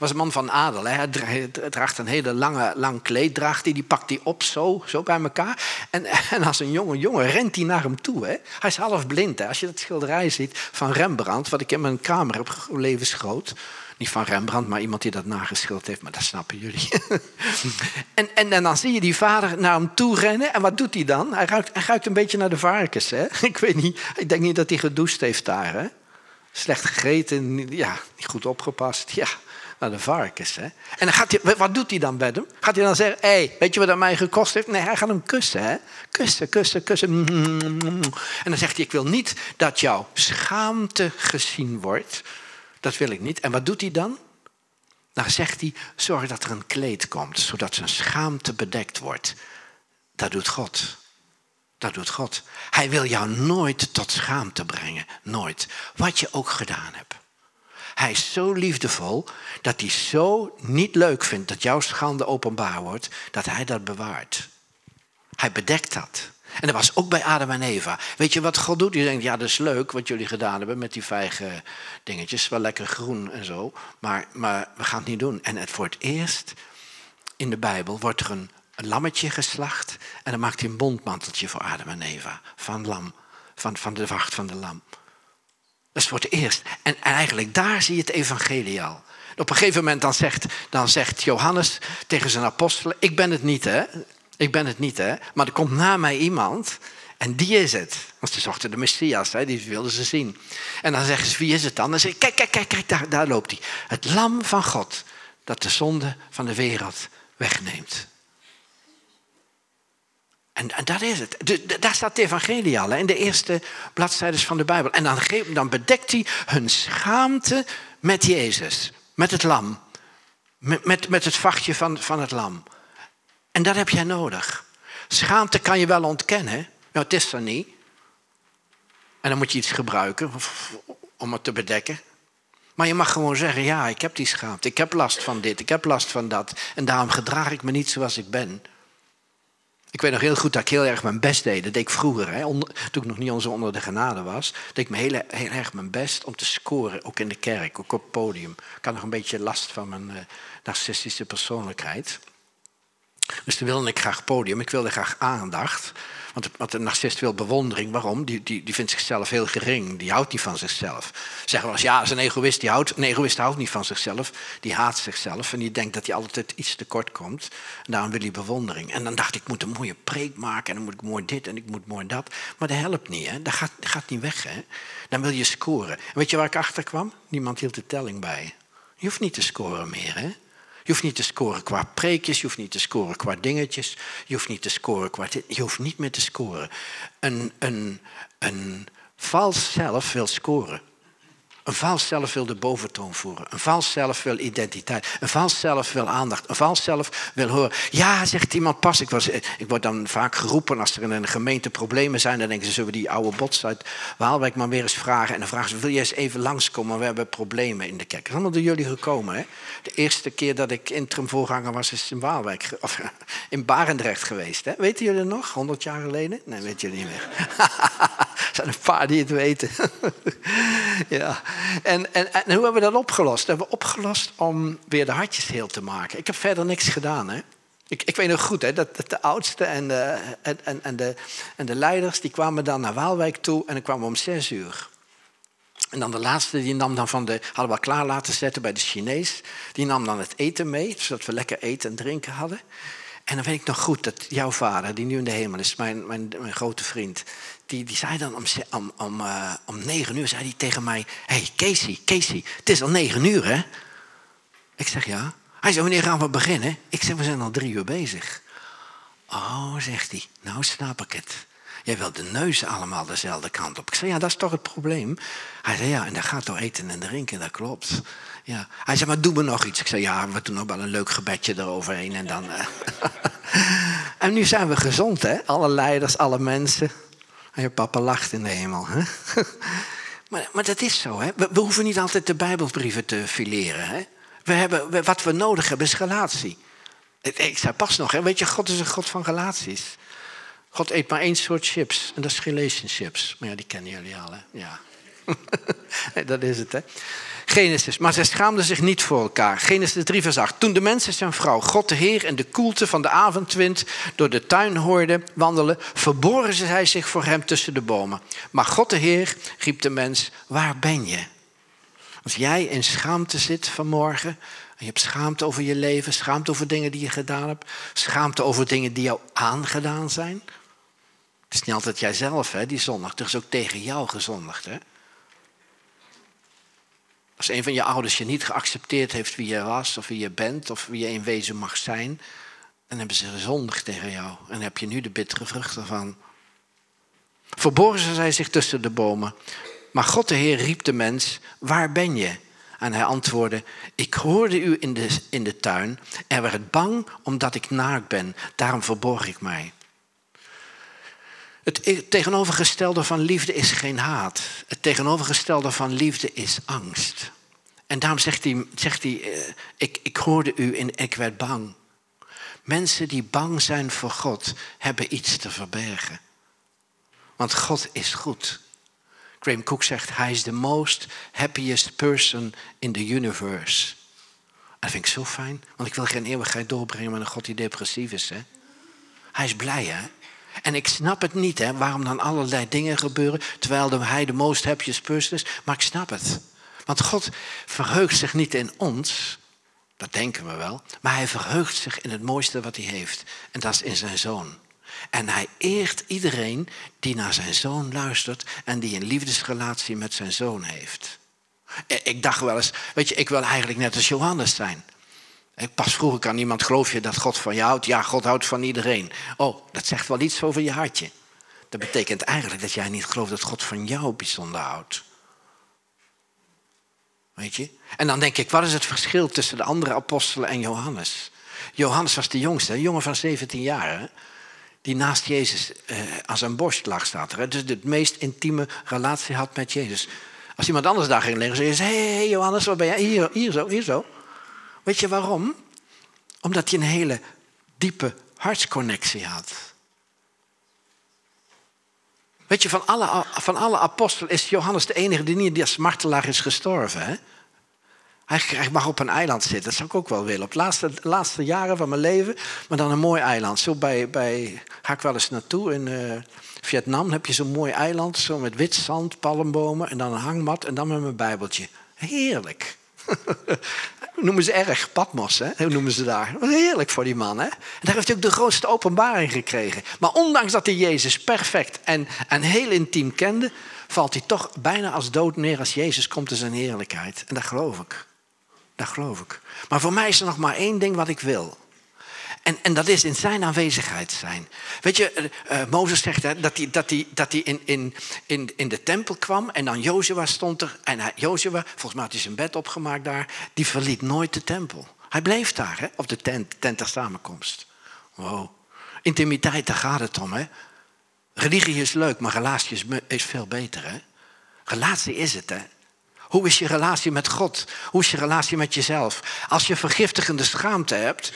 was een man van adel. Hè? Hij draagt een hele lange, lang kleed, draagt hij, die pakt hij op zo, zo bij elkaar. En, en als een jonge jongen rent hij naar hem toe. Hè? Hij is half blind. Hè? Als je dat schilderij ziet van Rembrandt, wat ik in mijn kamer heb levensgroot. Niet van Rembrandt, maar iemand die dat nageschilderd heeft, maar dat snappen jullie. en, en, en, dan zie je die vader naar hem toe rennen. En wat doet hij dan? Hij ruikt, hij ruikt een beetje naar de varkens. Hè? Ik weet niet, ik denk niet dat hij gedoucht heeft daar. Hè? Slecht gegeten, ja, niet goed opgepast. Ja, naar de varkens. Hè? En dan gaat hij, wat doet hij dan bij hem? Gaat hij dan zeggen, hey, weet je wat dat mij gekost heeft? Nee, hij gaat hem kussen. Hè? Kussen, kussen, kussen. En dan zegt hij, ik wil niet dat jouw schaamte gezien wordt dat wil ik niet. En wat doet hij dan? Dan zegt hij, zorg dat er een kleed komt, zodat zijn schaamte bedekt wordt. Dat doet God. Dat doet God. Hij wil jou nooit tot schaamte brengen. Nooit. Wat je ook gedaan hebt. Hij is zo liefdevol dat hij zo niet leuk vindt dat jouw schande openbaar wordt, dat hij dat bewaart. Hij bedekt dat. En dat was ook bij Adam en Eva. Weet je wat God doet? Je denkt, ja, dat is leuk wat jullie gedaan hebben met die vijgen dingetjes. Wel lekker groen en zo. Maar, maar we gaan het niet doen. En het voor het eerst in de Bijbel wordt er een, een lammetje geslacht. En dan maakt hij een bondmanteltje voor Adam en Eva. Van lam. Van, van de wacht van de lam. Dat is voor het eerst. En, en eigenlijk daar zie je het evangelie al. Op een gegeven moment dan zegt, dan zegt Johannes tegen zijn apostelen: Ik ben het niet, hè? Ik ben het niet, hè? Maar er komt na mij iemand en die is het. Want ze zochten de Messias, hè? die wilden ze zien. En dan zeggen ze, wie is het dan? Dan zeggen ze, kijk, kijk, kijk, daar, daar loopt hij. Het lam van God, dat de zonde van de wereld wegneemt. En, en dat is het. daar staat het evangelie al, in de eerste bladzijden van de Bijbel. En dan, dan bedekt hij hun schaamte met Jezus, met het lam. Met, met, met het vachtje van, van het lam. En dat heb jij nodig. Schaamte kan je wel ontkennen. Nou, het is er niet. En dan moet je iets gebruiken om het te bedekken. Maar je mag gewoon zeggen, ja, ik heb die schaamte. Ik heb last van dit, ik heb last van dat. En daarom gedraag ik me niet zoals ik ben. Ik weet nog heel goed dat ik heel erg mijn best deed. Dat deed ik vroeger, hè, toen ik nog niet onder de genade was. deed ik me heel, heel, erg mijn best om te scoren, ook in de kerk, ook op het podium. Ik had nog een beetje last van mijn uh, narcistische persoonlijkheid. Dus toen wilde ik graag podium, ik wilde graag aandacht. Want, een narcist wil bewondering. Waarom? Die, die, die vindt zichzelf heel gering. Die houdt niet van zichzelf. Zeggen we als ja, is een egoïst. Die houdt, een egoïst houdt niet van zichzelf. Die haat zichzelf. En die denkt dat hij altijd iets tekort komt. Daarom wil hij bewondering. En dan dacht ik, ik moet een mooie preek maken. En dan moet ik mooi dit en ik moet mooi dat. Maar dat helpt niet. Hè? Dat, gaat, gaat niet weg. Hè? Dan wil je scoren. En weet je waar ik achter kwam? Niemand hield de telling bij. Je hoeft niet te scoren meer. Hè? Je hoeft niet te scoren qua preekjes, je hoeft niet te scoren qua dingetjes, je hoeft niet te scoren qua je hoeft niet meer te scoren. Een, een, een vals zelf wil scoren. Een vals zelf wil de boventoon voeren. Een vals zelf wil identiteit. Een vals zelf wil aandacht. Een vals zelf wil horen. Ja, zegt iemand pas. Ik, was, ik word dan vaak geroepen als er in een gemeente problemen zijn. Dan denken ze, zullen we die oude bots uit Waalwijk maar weer eens vragen. En dan vragen ze, wil je eens even langskomen? We hebben problemen in de kerk. Dat is allemaal door jullie gekomen. Hè? De eerste keer dat ik interim voorganger was, is in Waalwijk. In Barendrecht geweest. Hè? Weten jullie nog? 100 jaar geleden? Nee, weet jullie niet meer. een paar die het weten. ja. En, en, en, hoe hebben we dat opgelost? Dat hebben we opgelost om weer de hartjes heel te maken. Ik heb verder niks gedaan. Hè? Ik, ik weet nog goed hè, dat, de oudsten en de, en, en, de, en de leiders die kwamen dan naar Waalwijk toe en dan kwamen we om zes uur. En dan de laatste, die nam dan van de, hadden we klaar laten zetten bij de Chinees. Die nam dan het eten mee, zodat we lekker eten en drinken hadden. En dan weet ik nog goed dat jouw vader, die nu in de hemel is, mijn, mijn, mijn grote vriend, die, die zei dan om, om, om, uh, om negen uur zei hij tegen mij: hey Casey, Casey, het is al negen uur hè? Ik zeg ja. Hij zei: Wanneer gaan we beginnen? Ik zeg: We zijn al drie uur bezig. Oh, zegt hij, nou snap ik het. Jij wilt de neus allemaal dezelfde kant op. Ik zei, ja, dat is toch het probleem? Hij zei, ja, en dat gaat door eten en drinken, dat klopt. Ja. Hij zei, maar doe me nog iets. Ik zei, ja, we doen nog wel een leuk gebedje eroverheen en dan... Uh... en nu zijn we gezond, hè? Alle leiders, alle mensen. En je papa lacht in de hemel, hè? maar, maar dat is zo, hè? We, hoeven niet altijd de bijbelbrieven te fileren, hè? We hebben, wat we nodig hebben is relatie. Ik, ik zei pas nog, hè? weet je, God is een God van relaties. God eet maar één soort chips en dat is relationships. Maar ja, die kennen jullie al, hè? Ja. dat is het, hè? Genesis. Maar zij schaamden zich niet voor elkaar. Genesis 3 vers 8. Toen de mensen zijn vrouw, God de Heer en de koelte van de avondwind door de tuin hoorden wandelen, verborgen zij zich voor hem tussen de bomen. Maar God de Heer riep de mens, waar ben je? Als jij in schaamte zit vanmorgen, en je hebt schaamte over je leven, schaamte over dingen die je gedaan hebt, schaamte over dingen die jou aangedaan zijn. Het is niet altijd jijzelf hè, die zondigt, er is ook tegen jou gezondigd. Hè? Als een van je ouders je niet geaccepteerd heeft wie je was, of wie je bent, of wie je in wezen mag zijn, dan hebben ze gezondigd tegen jou. En heb je nu de bittere vruchten van. Verborgen zij zich tussen de bomen. Maar God de Heer riep de mens, waar ben je? En hij antwoordde, ik hoorde u in de, in de tuin en werd bang omdat ik naakt ben. Daarom verborg ik mij. Het tegenovergestelde van liefde is geen haat. Het tegenovergestelde van liefde is angst. En daarom zegt hij, zegt hij eh, ik, ik hoorde u en ik werd bang. Mensen die bang zijn voor God hebben iets te verbergen. Want God is goed. Graham Cook zegt, hij is the most happiest person in the universe. Dat vind ik zo fijn, want ik wil geen eeuwigheid doorbrengen met een God die depressief is. Hè? Hij is blij, hè? En ik snap het niet, hè, waarom dan allerlei dingen gebeuren, terwijl hij de most happiest person is, maar ik snap het. Want God verheugt zich niet in ons, dat denken we wel, maar hij verheugt zich in het mooiste wat hij heeft. En dat is in zijn zoon. En hij eert iedereen die naar zijn zoon luistert en die een liefdesrelatie met zijn zoon heeft. Ik dacht wel eens, weet je, ik wil eigenlijk net als Johannes zijn. Pas vroeg ik aan iemand, geloof je dat God van je houdt? Ja, God houdt van iedereen. Oh, dat zegt wel iets over je hartje. Dat betekent eigenlijk dat jij niet gelooft dat God van jou bijzonder houdt. Weet je? En dan denk ik, wat is het verschil tussen de andere apostelen en Johannes? Johannes was de jongste, een jongen van 17 jaar. Die naast Jezus eh, aan zijn borst lag, staat er. Dus de meest intieme relatie had met Jezus. Als iemand anders daar ging liggen, zei je: Hé hey, Johannes, waar ben jij? Hier, hier zo, hier zo. Weet je waarom? Omdat je een hele diepe hartsconnectie had. Weet je, van alle, van alle apostelen is Johannes de enige die niet als martelaar is gestorven. Hè? Hij mag op een eiland zitten, dat zou ik ook wel willen. Op de laatste, laatste jaren van mijn leven, maar dan een mooi eiland. Zo bij, bij ga ik wel eens naartoe. In uh, Vietnam heb je zo'n mooi eiland, zo met wit zand, palmbomen en dan een hangmat en dan met mijn bijbeltje. Heerlijk. noemen ze erg, Patmos, hè? hoe noemen ze daar. Heerlijk voor die man. Hè? En daar heeft hij ook de grootste openbaring gekregen. Maar ondanks dat hij Jezus perfect en, en heel intiem kende, valt hij toch bijna als dood neer als Jezus komt in zijn heerlijkheid. En dat geloof ik. Dat geloof ik. Maar voor mij is er nog maar één ding wat ik wil. En, en dat is in zijn aanwezigheid zijn. Weet je, uh, Mozes zegt hè, dat hij, dat dat in, in, in, in de tempel kwam en dan Jozua stond er. En Jozua, volgens mij had hij zijn bed opgemaakt daar, die verliet nooit de tempel. Hij bleef daar, hè, op de tent, tent der samenkomst. Wow. Intimiteit, daar gaat het om. Hè. Religie is leuk, maar relatie is, is veel beter. Hè. Relatie is het, hè. Hoe is je relatie met God? Hoe is je relatie met jezelf? Als je vergiftigende schaamte hebt,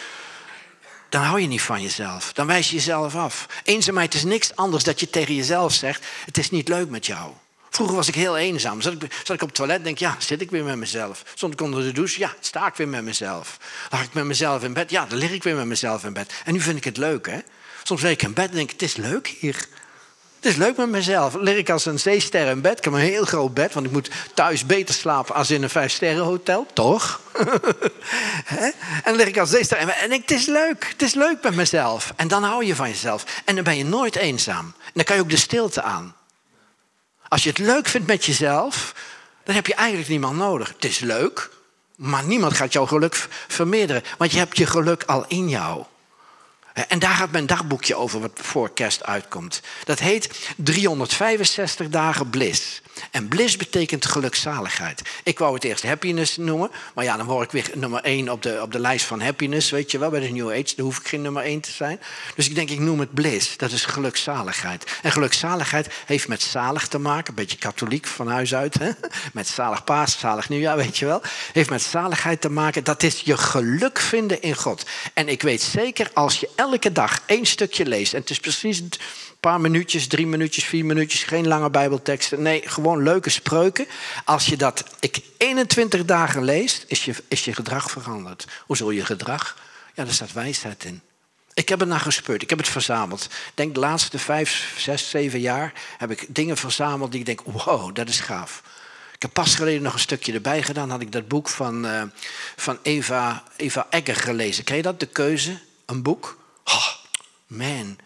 dan hou je niet van jezelf. Dan wijs je jezelf af. Eenzaamheid is niks anders dat je tegen jezelf zegt: Het is niet leuk met jou. Vroeger was ik heel eenzaam. Zat ik, zat ik op het toilet en denk ja, zit ik weer met mezelf. Stond ik onder de douche, ja, sta ik weer met mezelf. Lag ik met mezelf in bed, ja, dan lig ik weer met mezelf in bed. En nu vind ik het leuk, hè. Soms lig ik in bed en denk het is leuk hier. Het is leuk met mezelf. Lig ik als een zeester in bed. Ik heb een heel groot bed, want ik moet thuis beter slapen als in een vijfsterrenhotel. Toch? en dan lig ik als zeester in bed en denk het is leuk. Het is leuk met mezelf. En dan hou je van jezelf. En dan ben je nooit eenzaam. En dan kan je ook de stilte aan. Als je het leuk vindt met jezelf, dan heb je eigenlijk niemand nodig. Het is leuk, maar niemand gaat jouw geluk vermeerderen. Want je hebt je geluk al in jou. En daar gaat mijn dagboekje over wat voor kerst uitkomt. Dat heet 365 dagen bliss. En bliss betekent gelukzaligheid. Ik wou het eerst happiness noemen. Maar ja, dan word ik weer nummer 1 op de, op de lijst van happiness. Weet je wel, bij de New Age. Daar hoef ik geen nummer 1 te zijn. Dus ik denk, ik noem het bliss. Dat is gelukzaligheid. En gelukzaligheid heeft met zalig te maken. Een beetje katholiek van huis uit. Hè? Met zalig paas, zalig nieuwjaar, weet je wel. Heeft met zaligheid te maken. Dat is je geluk vinden in God. En ik weet zeker, als je elke dag één stukje leest. En het is precies paar minuutjes, drie minuutjes, vier minuutjes. Geen lange bijbelteksten. Nee, gewoon leuke spreuken. Als je dat ik 21 dagen leest, is je, is je gedrag veranderd. Hoe zul je gedrag? Ja, daar staat wijsheid in. Ik heb het naar gespeurd, ik heb het verzameld. Ik denk de laatste vijf, zes, zeven jaar heb ik dingen verzameld die ik denk, wow, dat is gaaf. Ik heb pas geleden nog een stukje erbij gedaan. Had ik dat boek van, uh, van Eva, Eva Egger gelezen. Ken je dat, De Keuze? Een boek? Oh, man,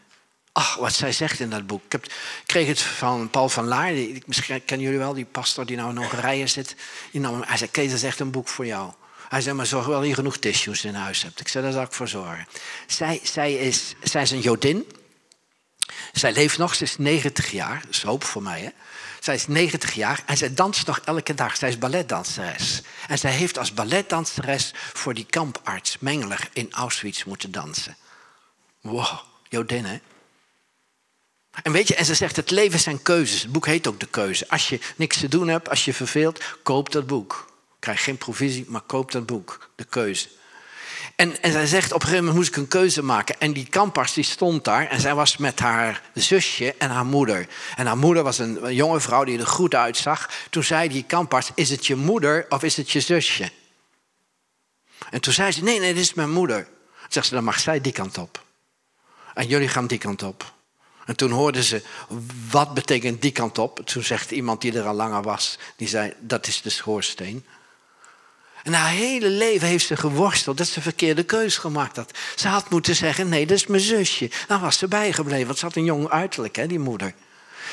ach, wat zij zegt in dat boek. Ik, heb, kreeg het van Paul van Laar, misschien kennen jullie wel, die pastor die nou in Hongarije zit. Hij zei, Kees, dat is echt een boek voor jou. Hij zei, maar zorg wel dat je genoeg tissues in huis hebt. Ik zei, daar zal ik voor zorgen. Zij, zij, is, zij is een Jodin. Zij leeft nog, ze is 90 jaar. Dat is hoop voor mij, hè. Zij is 90 jaar en zij danst nog elke dag. Zij is balletdanseres. En zij heeft als balletdanseres voor die kamparts Mengeler in Auschwitz moeten dansen. Wow, Jodin, hè? En weet je, en ze zegt, het leven zijn keuzes. Het boek heet ook De Keuze. Als je niks te doen hebt, als je verveelt, koop dat boek. Krijg geen provisie, maar koop dat boek. De Keuze. En, en zij zegt, op een gegeven moment moest ik een keuze maken. En die kampars die stond daar en zij was met haar zusje en haar moeder. En haar moeder was een, jonge vrouw die er goed uitzag. Toen zei die kampars, is het je moeder of is het je zusje? En toen zei ze, nee, nee, dit is mijn moeder. Zegt ze, dan mag zij die kant op. En jullie gaan die kant op. En toen hoorden ze, wat betekent die kant op? Toen zegt iemand die er al langer was, die zei, dat is de schoorsteen. En haar hele leven heeft ze geworsteld dat ze verkeerde keus gemaakt had. Ze had moeten zeggen, nee, dat is mijn zusje. Dan was ze bijgebleven, want ze had een jong uiterlijk, hè, die moeder.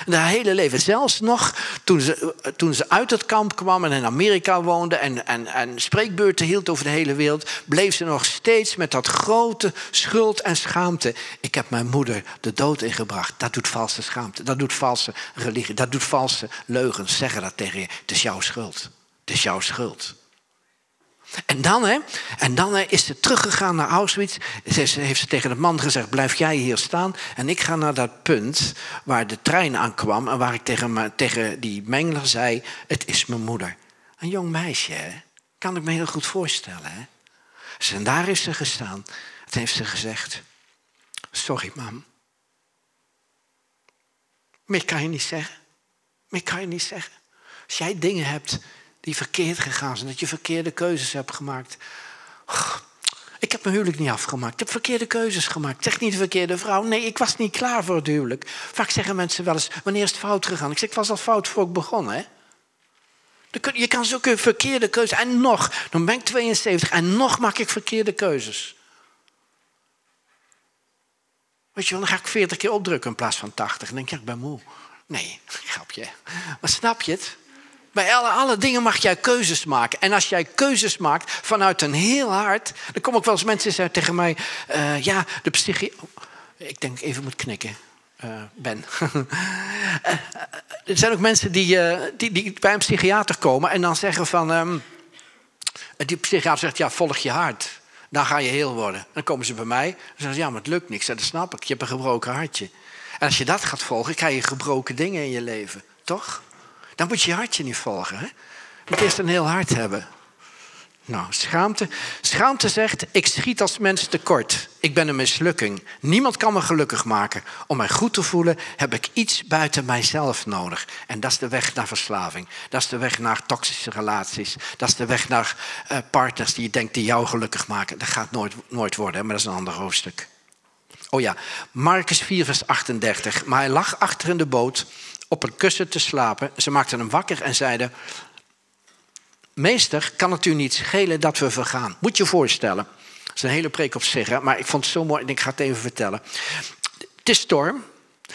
En haar hele leven, zelfs nog toen ze, toen ze uit het kamp kwam en in Amerika woonde en, en, en spreekbeurten hield over de hele wereld, bleef ze nog steeds met dat grote schuld en schaamte. Ik heb mijn moeder de dood ingebracht. Dat doet valse schaamte, dat doet valse religie, dat doet valse leugens. Zeggen dat tegen je. Het is jouw schuld. Het is jouw schuld. En dan, hè, en dan hè, is ze teruggegaan naar Auschwitz. Ze heeft ze tegen de man gezegd: Blijf jij hier staan. En ik ga naar dat punt waar de trein aankwam. En waar ik tegen, tegen die mengler zei: Het is mijn moeder. Een jong meisje, hè? kan ik me heel goed voorstellen. Hè? Dus en daar is ze gestaan. Het heeft ze gezegd: Sorry, mam. Meer kan je niet zeggen. Meer kan je niet zeggen. Als jij dingen hebt die verkeerd gegaan zijn. Dat je verkeerde keuzes hebt gemaakt. Ik heb mijn huwelijk niet afgemaakt. Ik heb verkeerde keuzes gemaakt. Ik zeg niet de verkeerde vrouw. Nee, ik was niet klaar voor het huwelijk. Vaak zeggen mensen wel eens, wanneer is het fout gegaan? Ik zeg, ik was al fout voor ik begon, hè. Je kan zulke verkeerde keuzes. En nog, dan ben ik 72 en nog maak ik verkeerde keuzes. Weet je wel, dan ga ik 40 keer opdrukken in plaats van 80. En denk je, ik ben moe. Nee, grapje. Maar snap je het? Bij alle, alle dingen mag jij keuzes maken. En als jij keuzes maakt vanuit een heel hart. Dan kom ik wel eens mensen zeggen tegen mij: uh, Ja, de psychiater. Ik denk even moet knikken. Uh, ben. Eh, er zijn ook mensen die, die, die, bij een psychiater komen en dan zeggen van. Um, die psychiater zegt: Ja, volg je hart. Dan ga je heel worden. Dan komen ze bij mij en zeggen: Ja, maar het lukt niet. dat snap ik. Je hebt een gebroken hartje. En als je dat gaat volgen, krijg je gebroken dingen in je leven. Toch? Dan moet je je hartje niet volgen. Hè? Je moet eerst een heel hart hebben. Nou, schaamte. Schaamte zegt, ik schiet als mens tekort. Ik ben een mislukking. Niemand kan me gelukkig maken. Om mij goed te voelen heb ik iets buiten mijzelf nodig. En dat is de weg naar verslaving. Dat is de weg naar toxische relaties. Dat is de weg naar uh, partners die je denkt die jou gelukkig maken. Dat gaat nooit, nooit worden, maar dat is een ander hoofdstuk. Oh ja, Marcus 4, vers 38. Maar hij lag achter in de boot op een kussen te slapen. Ze maakten hem wakker en zeiden: Meester, kan het u niet schelen dat we vergaan? Moet je je voorstellen. Dat is een hele preek op zich, maar ik vond het zo mooi en ik ga het even vertellen. Het is storm.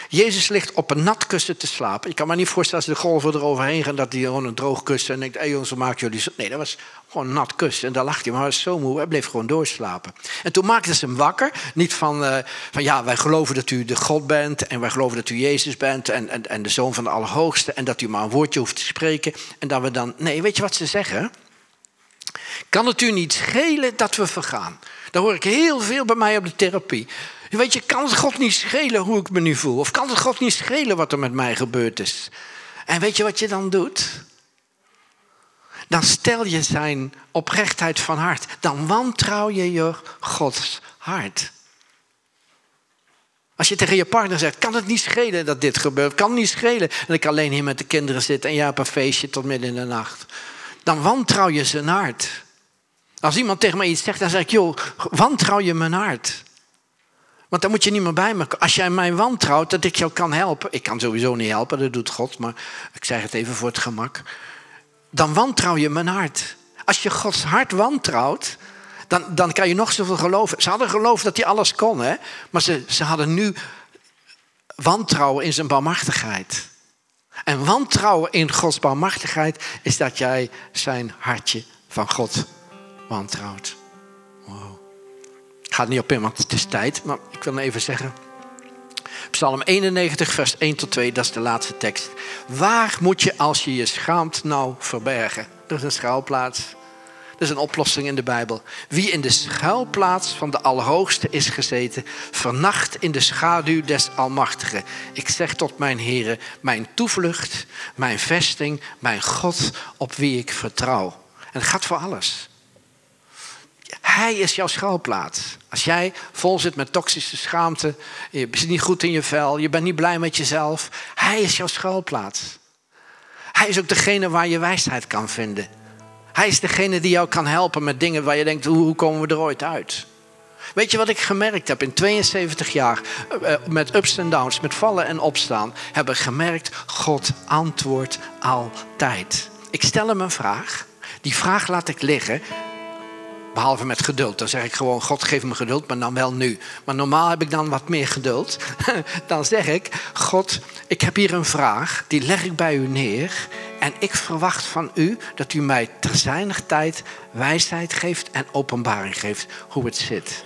Jezus ligt op een nat kussen te slapen. Ik kan me niet voorstellen als de golven eroverheen gaan... dat hij gewoon een droog kussen en denkt... hé hey jongens, maken jullie zo... Nee, dat was gewoon een nat kussen. En daar lag hij, maar hij was zo moe. Hij bleef gewoon doorslapen. En toen maakten ze hem wakker. Niet van, uh, van ja, wij geloven dat u de God bent... en wij geloven dat u Jezus bent en, en, en de Zoon van de Allerhoogste... en dat u maar een woordje hoeft te spreken. En dat we dan... Nee, weet je wat ze zeggen? Kan het u niet schelen dat we vergaan? Daar hoor ik heel veel bij mij op de therapie. Weet je, kan het God niet schelen hoe ik me nu voel? Of kan het God niet schelen wat er met mij gebeurd is? En weet je wat je dan doet? Dan stel je zijn oprechtheid van hart. Dan wantrouw je je Gods hart. Als je tegen je partner zegt, kan het niet schelen dat dit gebeurt? Kan het niet schelen dat ik alleen hier met de kinderen zit en jij op een feestje tot midden in de nacht? Dan wantrouw je zijn hart. Als iemand tegen mij iets zegt, dan zeg ik, joh, wantrouw je mijn hart. Want dan moet je niet meer bij me. Als jij mij wantrouwt, dat ik jou kan helpen. Ik kan sowieso niet helpen, dat doet God, maar ik zeg het even voor het gemak. Dan wantrouw je mijn hart. Als je Gods hart wantrouwt, dan, dan kan je nog zoveel geloven. Ze hadden geloofd dat hij alles kon, hè? maar ze, ze hadden nu wantrouwen in zijn barmhartigheid. En wantrouwen in Gods barmhartigheid is dat jij zijn hartje van God wantrouwt. Ik ga niet op in, want het is tijd, maar ik wil even zeggen. Psalm 91, vers 1 tot 2, dat is de laatste tekst. Waar moet je als je je schaamt nou verbergen? Dat is een schuilplaats. Dat is een oplossing in de Bijbel. Wie in de schuilplaats van de Allerhoogste is gezeten, vernacht in de schaduw des Almachtigen. Ik zeg tot mijn Heere, mijn toevlucht, mijn vesting, mijn God op wie ik vertrouw. En gaat voor alles. Hij is jouw schuilplaats. Als jij vol zit met toxische schaamte, je zit niet goed in je vel, je bent niet blij met jezelf, hij is jouw schuilplaats. Hij is ook degene waar je wijsheid kan vinden. Hij is degene die jou kan helpen met dingen waar je denkt, hoe komen we er ooit uit? Weet je wat ik gemerkt heb in 72 jaar eh, eh, met ups en downs, met vallen en opstaan, heb ik gemerkt, God antwoordt altijd. Ik stel hem een vraag, die vraag laat ik liggen Behalve met geduld. Dan zeg ik gewoon, God geef me geduld, maar dan wel nu. Maar normaal heb ik dan wat meer geduld. dan zeg ik, God, ik heb hier een vraag, die leg ik bij u neer. En ik verwacht van u dat u mij terzijnig tijd wijsheid geeft en openbaring geeft hoe het zit.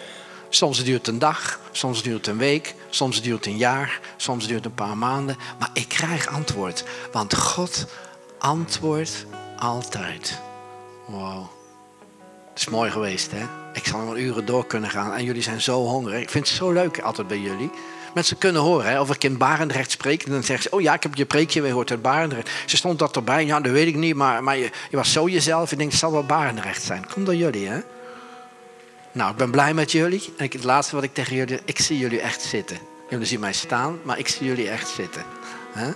Soms duurt een dag, soms duurt een week, soms duurt een jaar, soms duurt een paar maanden. Maar ik krijg antwoord, want God antwoordt altijd. Wow. Het is mooi geweest, hè? Ik zal nog uren door kunnen gaan. En jullie zijn zo hongerig. Ik vind het zo leuk altijd bij jullie. Mensen kunnen horen, hè, of ik in Barendrecht spreek. En dan zeggen ze, oh ja, ik heb je preekje weer gehoord uit Barendrecht. Ze stond dat erbij. Ja, dat weet ik niet. Maar, maar je, je was zo jezelf. Ik denk, het zal wel Barendrecht zijn. Kom door jullie, hè? Nou, ik ben blij met jullie. En het laatste wat ik tegen jullie... Ik zie jullie echt zitten. Jullie zien mij staan, maar ik zie jullie echt zitten. Hè?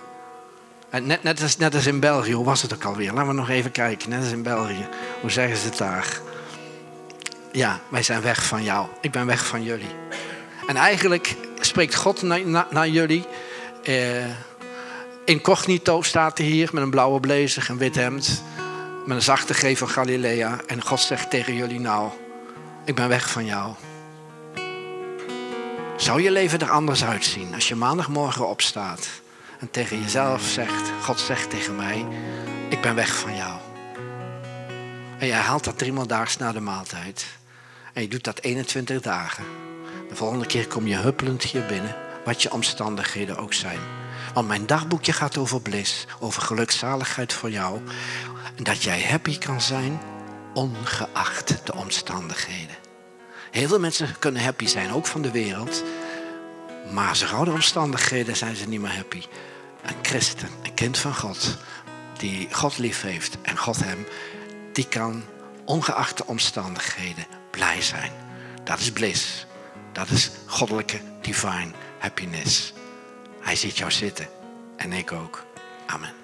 En net, net, als, net als in België. Hoe was het ook alweer? Laten we nog even kijken. Net als in België. Hoe zeggen ze het daar? Ja, wij zijn weg van jou. Ik ben weg van jullie. En eigenlijk spreekt God naar, naar, jullie. Eh, incognito staat hij hier met een blauwe blazer, een wit hemd. Met een zachte G van Galilea. En God zegt tegen jullie nou, ik ben weg van jou. Zou je leven er anders uitzien als je maandagmorgen opstaat en tegen jezelf zegt, God zegt tegen mij, ik ben weg van jou. En jij haalt dat driemaal daags na de maaltijd. En je doet dat 21 dagen. De volgende keer kom je huppelend hier binnen, wat je omstandigheden ook zijn. Want mijn dagboekje gaat over bliss, over gelukzaligheid voor jou. En dat jij happy kan zijn, ongeacht de omstandigheden. Heel veel mensen kunnen happy zijn, ook van de wereld. Maar als er de omstandigheden zijn ze niet meer happy. Een christen, een kind van God, die God lief heeft en God hem, die kan ongeacht de omstandigheden blij zijn. Dat is bliss. Dat is goddelijke divine happiness. Hij ziet jou zitten en ik ook. Amen.